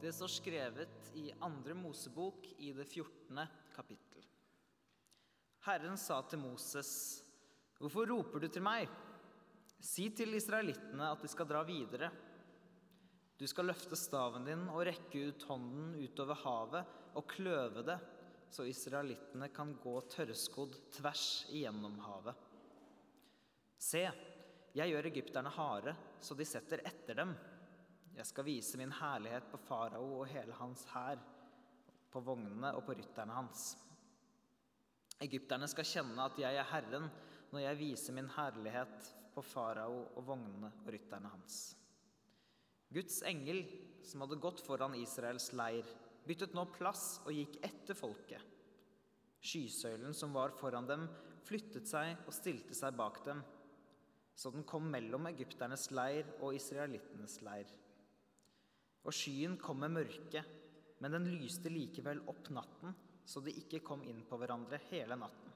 Det står skrevet i andre Mosebok i det 14. kapittel. Herren sa til Moses, 'Hvorfor roper du til meg?' 'Si til israelittene at de skal dra videre.' 'Du skal løfte staven din og rekke ut hånden utover havet og kløve det, så israelittene kan gå tørrskodd tvers igjennom havet.' 'Se, jeg gjør egypterne harde, så de setter etter dem.' Jeg skal vise min herlighet på farao og hele hans hær, på vognene og på rytterne hans. Egypterne skal kjenne at jeg er Herren når jeg viser min herlighet på farao og vognene og rytterne hans. Guds engel, som hadde gått foran Israels leir, byttet nå plass og gikk etter folket. Skysøylen som var foran dem, flyttet seg og stilte seg bak dem, så den kom mellom egypternes leir og israelittenes leir. Og skyen kom med mørke, men den lyste likevel opp natten, så de ikke kom inn på hverandre hele natten.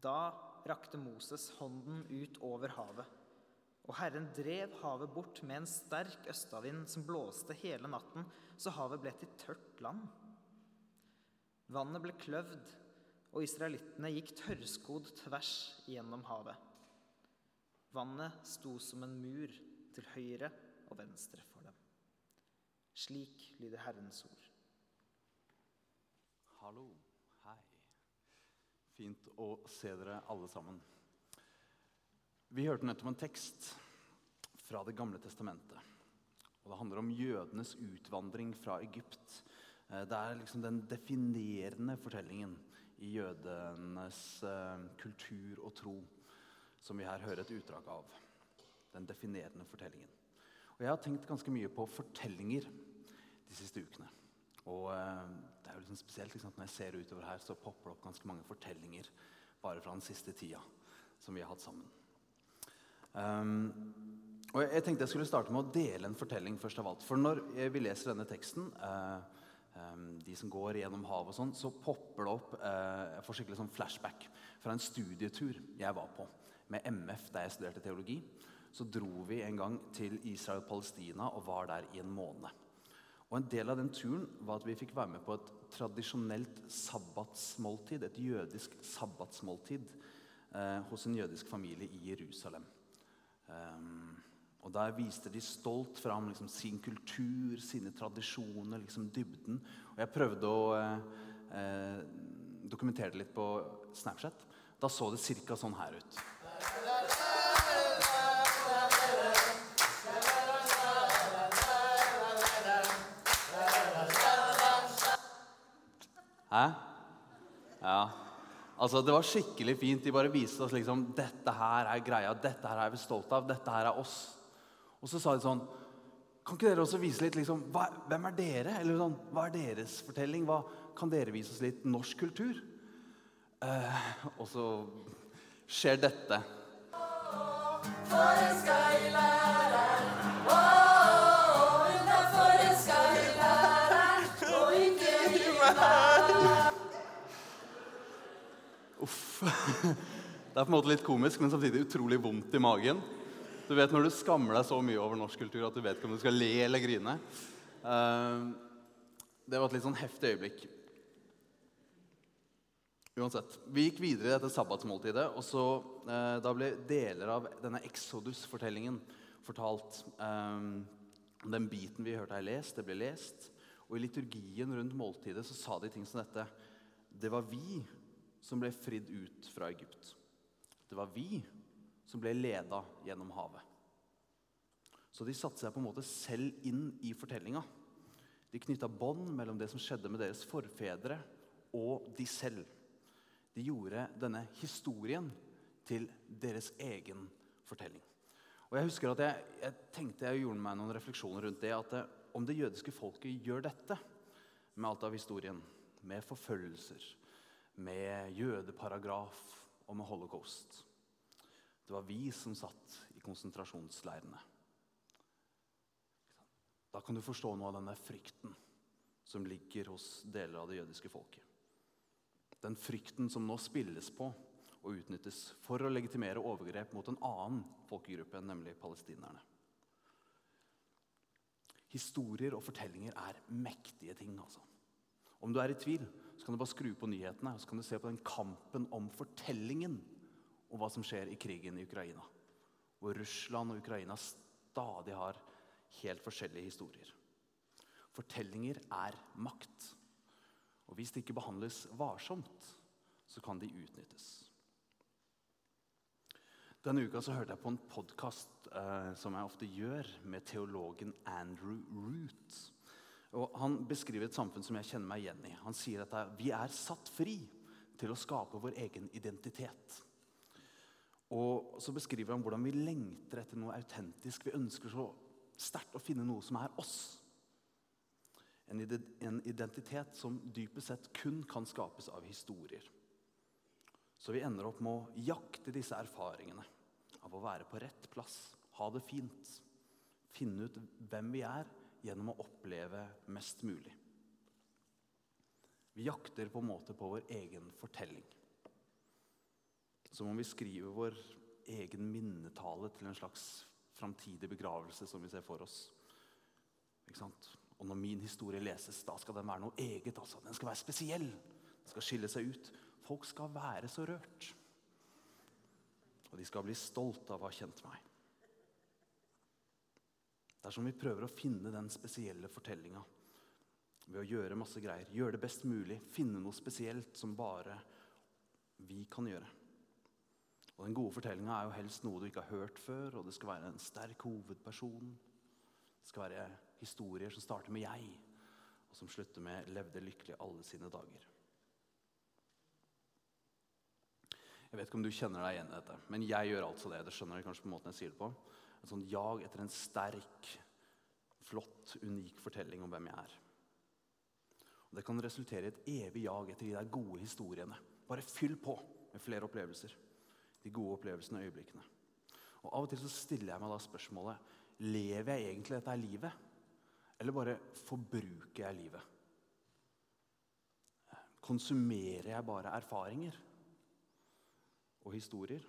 Da rakte Moses hånden ut over havet, og Herren drev havet bort med en sterk østavind som blåste hele natten, så havet ble til tørt land. Vannet ble kløvd, og israelittene gikk tørrskodd tvers gjennom havet. Vannet sto som en mur til høyre og venstre for dem. Slik lyder Herrens ord. Hallo. Hei. Fint å se dere alle sammen. Vi hørte nettopp en tekst fra Det gamle testamentet. Og Det handler om jødenes utvandring fra Egypt. Eh, Det er liksom den definerende fortellingen i jødenes eh, kultur og tro som vi her hører et utdrag av. Den definerende fortellingen. Og Jeg har tenkt ganske mye på fortellinger de siste ukene. Og eh, det er jo liksom spesielt liksom, Når jeg ser utover her, så popper det opp ganske mange fortellinger bare fra den siste tida som vi har hatt sammen. Um, og jeg, jeg tenkte jeg skulle starte med å dele en fortelling først av alt. For når vi leser denne teksten, um, de som går gjennom havet og sånn, så popper det opp eh, Jeg får skikkelig sånn flashback fra en studietur jeg var på med MF da jeg studerte teologi. Så dro vi en gang til Israel og Palestina og var der i en måned. Og En del av den turen var at vi fikk være med på et tradisjonelt sabbatsmåltid. Et jødisk sabbatsmåltid eh, hos en jødisk familie i Jerusalem. Um, og Der viste de stolt fram liksom, sin kultur, sine tradisjoner, liksom dybden. Og Jeg prøvde å eh, eh, dokumentere det litt på Snapchat. Da så det ca. sånn her ut. Hæ? Ja. Altså, Det var skikkelig fint. De bare viste oss liksom dette her er greia, dette her er vi stolte av, dette her er oss. Og så sa de sånn Kan ikke dere også vise litt liksom, hva, Hvem er dere? Eller sånn, Hva er deres fortelling? Hva, kan dere vise oss litt norsk kultur? Eh, og så skjer dette. For en skøylærer, Det er på en måte litt komisk, men samtidig utrolig vondt i magen. Du vet når du skammer deg så mye over norsk kultur at du vet ikke om du skal le eller grine. Eh, Det var et litt sånn heftig øyeblikk. Uansett, Vi gikk videre i dette sabbatsmåltidet, og så, eh, da ble deler av denne Exodus-fortellingen fortalt. Eh, den biten vi hørte her lest, det ble lest. Og i liturgien rundt måltidet så sa de ting som dette. Det var vi som ble fridd ut fra Egypt. Det var vi som ble leda gjennom havet. Så de satte seg på en måte selv inn i fortellinga. De knytta bånd mellom det som skjedde med deres forfedre, og de selv. De gjorde denne historien til deres egen fortelling. Og Jeg husker at jeg, jeg tenkte jeg gjorde meg noen refleksjoner rundt det. At det, om det jødiske folket gjør dette med alt av historien, med forfølgelser, med jødeparagraf og med holocaust Det var vi som satt i konsentrasjonsleirene. Da kan du forstå noe av denne frykten som ligger hos deler av det jødiske folket. Den frykten som nå spilles på og utnyttes for å legitimere overgrep mot en annen folkegruppe, nemlig palestinerne. Historier og fortellinger er mektige ting. altså. Om du er i tvil, så kan du bare skru på nyhetene og så kan du se på den kampen om fortellingen om hva som skjer i krigen i Ukraina. Hvor Russland og Ukraina stadig har helt forskjellige historier. Fortellinger er makt. Og hvis det ikke behandles varsomt, så kan de utnyttes. Denne uka så hørte jeg på en podkast eh, som jeg ofte gjør, med teologen Andrew Root. Og Han beskriver et samfunn som jeg kjenner meg igjen i. Han sier at vi er satt fri til å skape vår egen identitet. Og så beskriver han hvordan vi lengter etter noe autentisk. Vi ønsker så sterkt å finne noe som er oss. En identitet som dypest sett kun kan skapes av historier. Så vi ender opp med å jakte disse erfaringene av å være på rett plass, ha det fint, finne ut hvem vi er gjennom å oppleve mest mulig. Vi jakter på en måte på vår egen fortelling. Som om vi skriver vår egen minnetale til en slags framtidig begravelse som vi ser for oss. Og når min historie leses, da skal den være noe eget. Altså. Den skal være spesiell. Den skal skille seg ut. Folk skal være så rørt. Og de skal bli stolte av å ha kjent meg. Dersom vi prøver å finne den spesielle fortellinga ved å gjøre masse greier, gjøre det best mulig, finne noe spesielt som bare vi kan gjøre. Og Den gode fortellinga er jo helst noe du ikke har hørt før, og det skal være en sterk hovedperson. Det skal være historier som starter med 'jeg', og som slutter med 'levde lykkelig alle sine dager'. Jeg vet ikke om du kjenner deg igjen i dette, men jeg gjør altså det. Det skjønner du kanskje på måten jeg sier det på. En sånn jag etter en sterk, flott, unik fortelling om hvem jeg er. Og Det kan resultere i et evig jag etter de der gode historiene. Bare fyll på med flere opplevelser. De gode opplevelsene og øyeblikkene. Og Av og til så stiller jeg meg da spørsmålet Lever jeg egentlig dette livet, eller bare forbruker jeg livet? Konsumerer jeg bare erfaringer? og historier?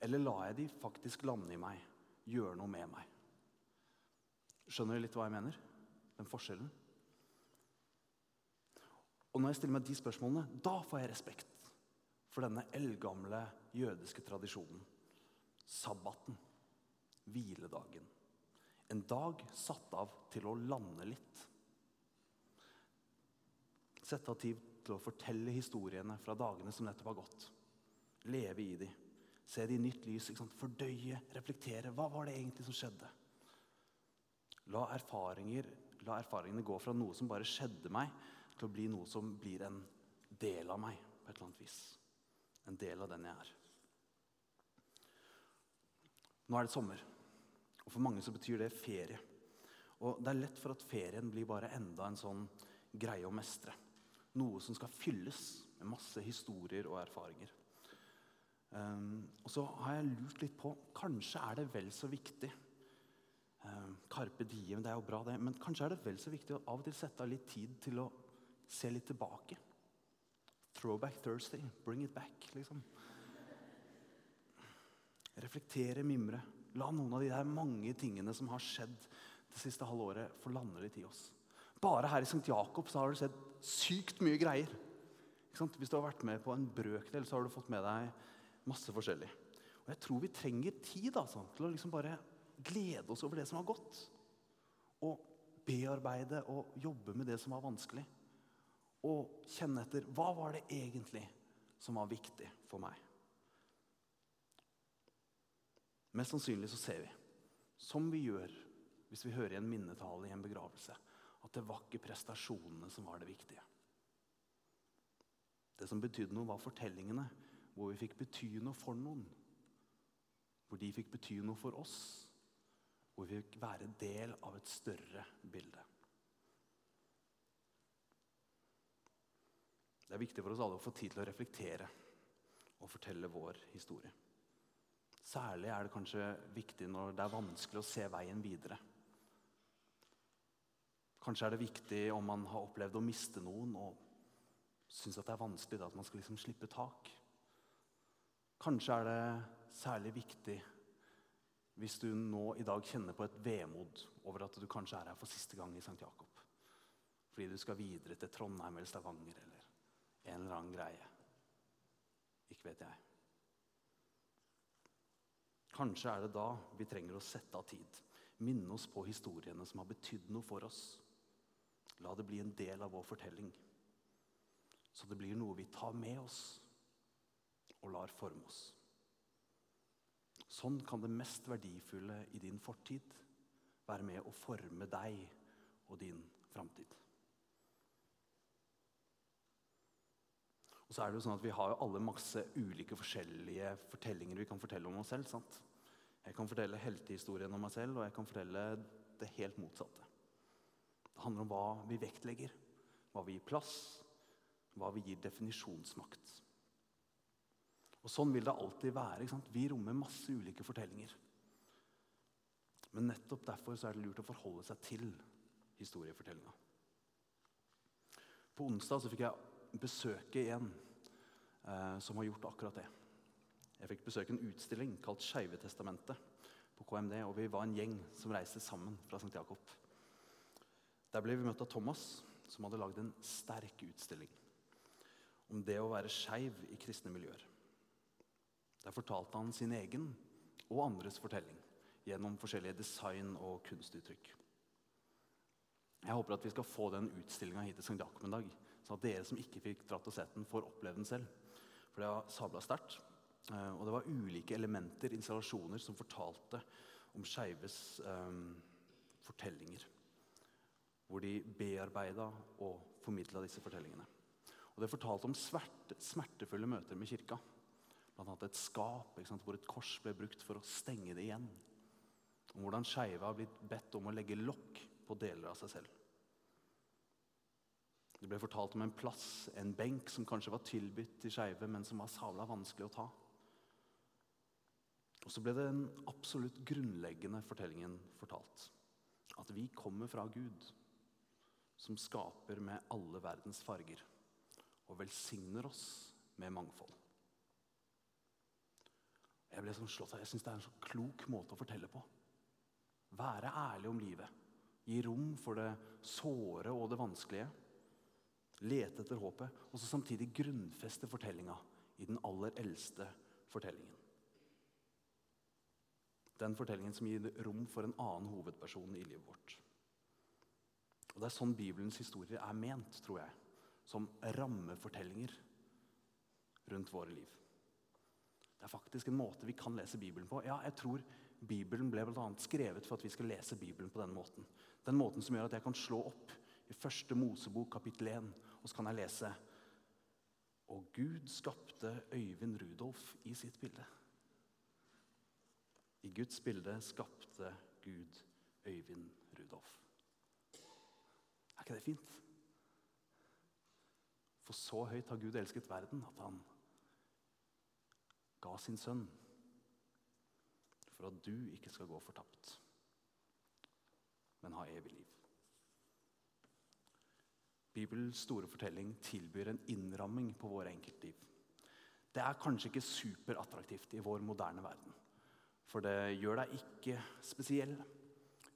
Eller lar jeg de faktisk lande i meg, gjøre noe med meg? Skjønner du litt hva jeg mener? Den forskjellen? Og når jeg stiller meg de spørsmålene, da får jeg respekt for denne eldgamle jødiske tradisjonen. Sabbaten. Hviledagen. En dag satt av til å lande litt. Sette av tid til å fortelle historiene fra dagene som nettopp har gått leve i dem. Se det i nytt lys. Fordøye, reflektere. Hva var det egentlig som skjedde? La, la erfaringene gå fra noe som bare skjedde meg, til å bli noe som blir en del av meg på et eller annet vis. En del av den jeg er. Nå er det sommer, og for mange så betyr det ferie. Og det er lett for at ferien blir bare enda en sånn greie å mestre. Noe som skal fylles med masse historier og erfaringer. Um, og så har jeg lurt litt på Kanskje er det vel så viktig um, Carpe diem, det er jo bra, det. Men kanskje er det vel så viktig å av og til sette av litt tid til å se litt tilbake. Throwback Thursday. Bring it back, liksom. Reflektere, mimre. La noen av de der mange tingene som har skjedd det siste halve året, få lande litt i oss. Bare her i St. Jakob så har du sett sykt mye greier. Hvis du har vært med på en brøkdel, så har du fått med deg Masse forskjellig. Og jeg tror vi trenger tid altså, til å liksom bare glede oss over det som har gått. Og bearbeide og jobbe med det som var vanskelig. Og kjenne etter hva var det egentlig som var viktig for meg. Mest sannsynlig så ser vi, som vi gjør hvis vi hører i en minnetale i en begravelse, at det var ikke prestasjonene som var det viktige. Det som betydde noe, var fortellingene hvor vi fikk bety noe for noen. Hvor de fikk bety noe for oss. Hvor vi fikk være del av et større bilde. Det er viktig for oss alle å få tid til å reflektere og fortelle vår historie. Særlig er det kanskje viktig når det er vanskelig å se veien videre. Kanskje er det viktig om man har opplevd å miste noen og syns det er vanskelig at man skal liksom slippe tak. Kanskje er det særlig viktig hvis du nå i dag kjenner på et vemod over at du kanskje er her for siste gang i St. Jakob. Fordi du skal videre til Trondheim eller Stavanger eller en eller annen greie. Ikke vet jeg. Kanskje er det da vi trenger å sette av tid. Minne oss på historiene som har betydd noe for oss. La det bli en del av vår fortelling. Så det blir noe vi tar med oss og lar forme oss. Sånn kan det mest verdifulle i din fortid være med å forme deg og din framtid. Og så er det jo sånn at Vi har jo alle masse ulike forskjellige fortellinger vi kan fortelle om oss selv. sant? Jeg kan fortelle heltehistorien om meg selv, og jeg kan fortelle det helt motsatte. Det handler om hva vi vektlegger, hva vi gir plass, hva vi gir definisjonsmakt. Og Sånn vil det alltid være. Vi rommer masse ulike fortellinger. Men nettopp derfor er det lurt å forholde seg til historiefortellinga. På onsdag fikk jeg besøke en eh, som har gjort akkurat det. Jeg fikk besøke en utstilling kalt Skeivetestamentet på KMD. Og vi var en gjeng som reiste sammen fra St. Jakob. Der ble vi møtt av Thomas, som hadde lagd en sterk utstilling om det å være skeiv i kristne miljøer. Der fortalte han sin egen og andres fortelling gjennom forskjellige design- og kunstuttrykk. Jeg håper at vi skal få den utstillinga hit til St. Jakob en dag, sånn at dere som ikke fikk dratt og sett den, får oppleve den selv. For det var sabla sterkt. eh, Og det var ulike elementer, installasjoner, som fortalte om skeives um, fortellinger. Hvor de bearbeida og formidla disse fortellingene. Og det fortalte om sverte, smertefulle møter med kirka. Blant annet et skap sant, hvor et kors ble brukt for å stenge det igjen. Om hvordan skeive har blitt bedt om å legge lokk på deler av seg selv. Det ble fortalt om en plass, en benk, som kanskje var tilbudt til skeive, men som var sabla vanskelig å ta. Og så ble den absolutt grunnleggende fortellingen fortalt. At vi kommer fra Gud, som skaper med alle verdens farger, og velsigner oss med mangfold. Jeg ble sånn slått av, jeg syns det er en så klok måte å fortelle på. Være ærlig om livet. Gi rom for det såre og det vanskelige. Lete etter håpet, og så samtidig grunnfeste fortellinga i den aller eldste fortellingen. Den fortellingen som gir rom for en annen hovedperson i livet vårt. Og Det er sånn Bibelens historier er ment, tror jeg. Som rammefortellinger rundt våre liv. Det er faktisk en måte vi kan lese Bibelen på. Ja, jeg tror Bibelen ble blant skrevet for at vi skal lese Bibelen på den måten. Den måten som gjør at jeg kan slå opp i første Mosebok kapittel 1, og så kan jeg lese Og Gud skapte Øyvind Rudolf i sitt bilde. I Guds bilde skapte Gud Øyvind Rudolf. Er ikke det fint? For så høyt har Gud elsket verden at han ga sin sønn for at du ikke skal gå fortapt, men ha evig liv. Bibelens store fortelling tilbyr en innramming på våre enkeltliv. Det er kanskje ikke superattraktivt i vår moderne verden. For det gjør deg ikke spesiell.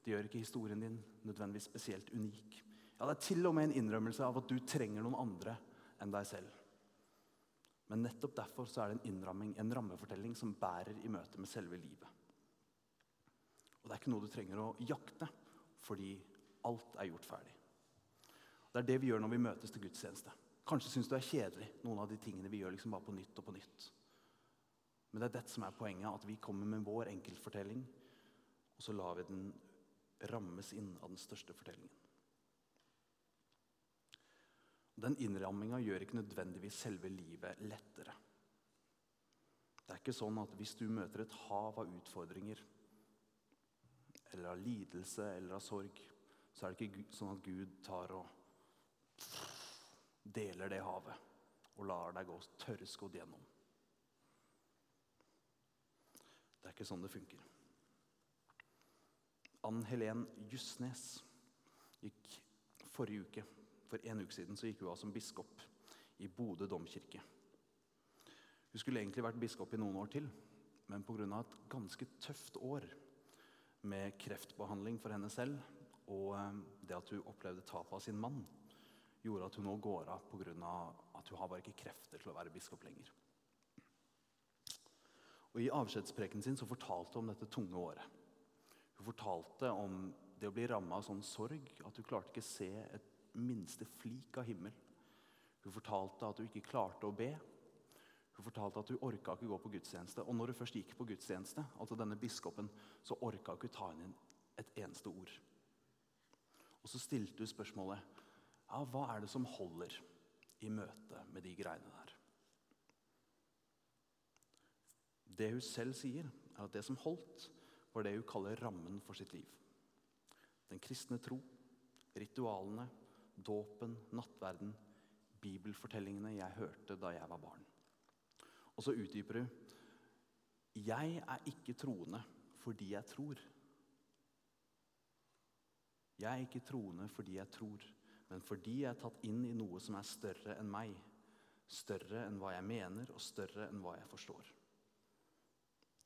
Det gjør ikke historien din nødvendigvis spesielt unik. Ja, Det er til og med en innrømmelse av at du trenger noen andre enn deg selv. Men nettopp derfor så er det en innramming, en rammefortelling som bærer i møte med selve livet. Og det er ikke noe du trenger å jakte, fordi alt er gjort ferdig. Det er det vi gjør når vi møtes til gudstjeneste. Kanskje syns du er kjedelig, noen av de tingene vi gjør liksom bare på nytt og på nytt. Men det er dette som er poenget, at vi kommer med vår enkeltfortelling, og så lar vi den rammes inn av den største fortellingen. Den innramminga gjør ikke nødvendigvis selve livet lettere. Det er ikke sånn at hvis du møter et hav av utfordringer, eller av lidelse eller av sorg, så er det ikke sånn at Gud tar og deler det havet og lar deg gå tørrskodd gjennom. Det er ikke sånn det funker. Ann Helen Justnes gikk forrige uke, for en uke siden, så gikk hun av som biskop i Bodø domkirke. Hun skulle egentlig vært biskop i noen år til, men pga. et ganske tøft år med kreftbehandling for henne selv. Og eh, det at hun opplevde tapet av sin mann, gjorde at hun nå går av pga. at hun har bare ikke krefter til å være biskop lenger. Og I avskjedspreken sin så fortalte hun om dette tunge året. Hun fortalte om det å bli ramma av sånn sorg at hun klarte ikke se et minste flik av himmel. Hun fortalte at hun ikke klarte å be. Hun fortalte at hun orka ikke gå på gudstjeneste. Og når hun først gikk på gudstjeneste, altså denne biskopen, så orka hun ikke ta inn et eneste ord. Og så stilte hun spørsmålet ja, hva er det som holder i møte med de greiene der. Det hun selv sier, er at det som holdt, var det hun kaller rammen for sitt liv. Den kristne tro, ritualene, dåpen, nattverden, bibelfortellingene jeg hørte da jeg var barn. Og så utdyper hun Jeg er ikke troende fordi jeg tror. Jeg er ikke troende fordi jeg tror, men fordi jeg er tatt inn i noe som er større enn meg. Større enn hva jeg mener, og større enn hva jeg forstår.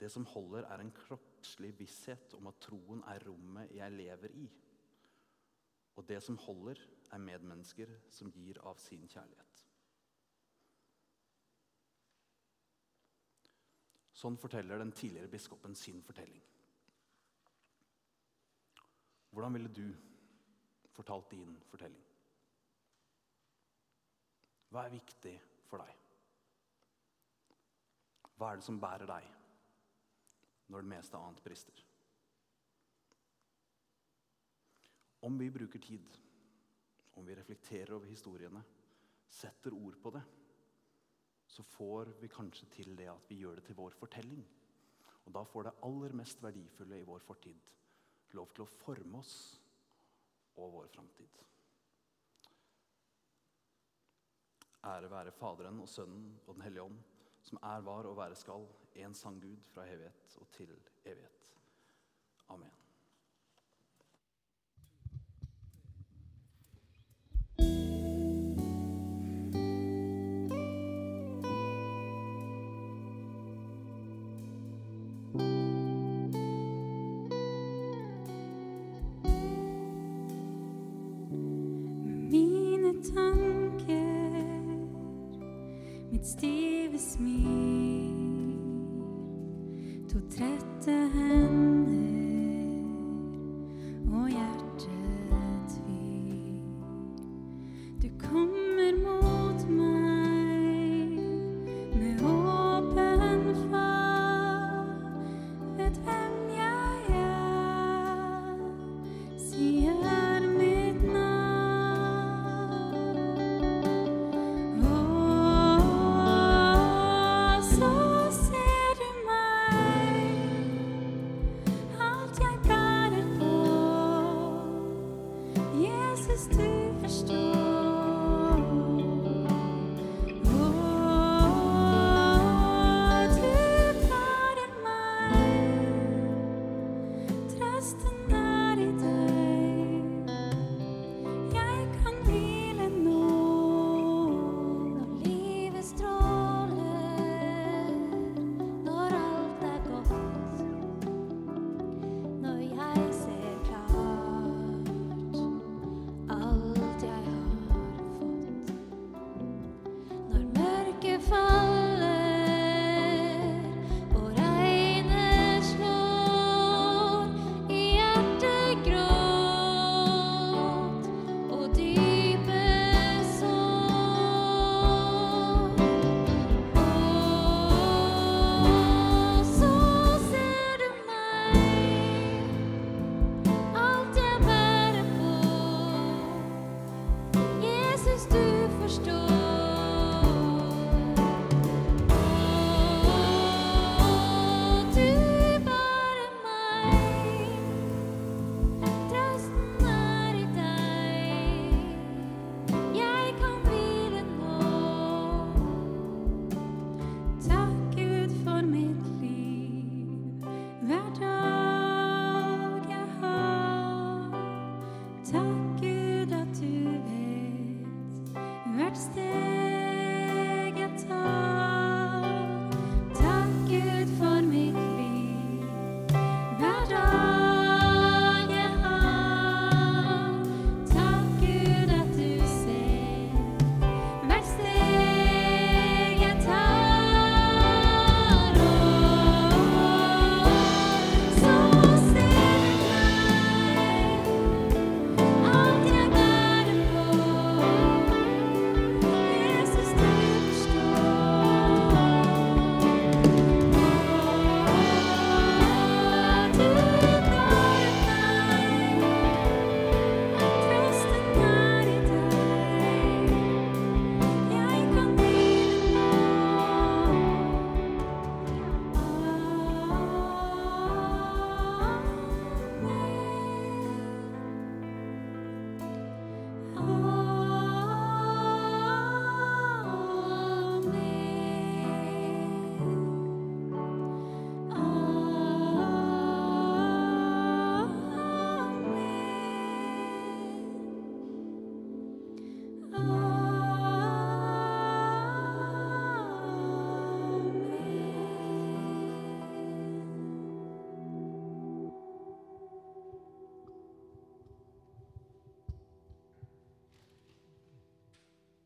Det som holder, er en kroppslig visshet om at troen er rommet jeg lever i. Og det som holder, er medmennesker som gir av sin kjærlighet. Sånn forteller den tidligere biskopen sin fortelling. Hvordan ville du fortalt din fortelling? Hva er viktig for deg? Hva er det som bærer deg når det meste annet brister? Om vi bruker tid, om vi reflekterer over historiene, setter ord på det, så får vi kanskje til det at vi gjør det til vår fortelling. Og da får det aller mest verdifulle i vår fortid lov til å forme oss og vår framtid. Ære være Faderen og Sønnen og Den hellige ånd, som er, var og være skal, en sann Gud fra evighet og til evighet. Amen. Stive smil, to trette hender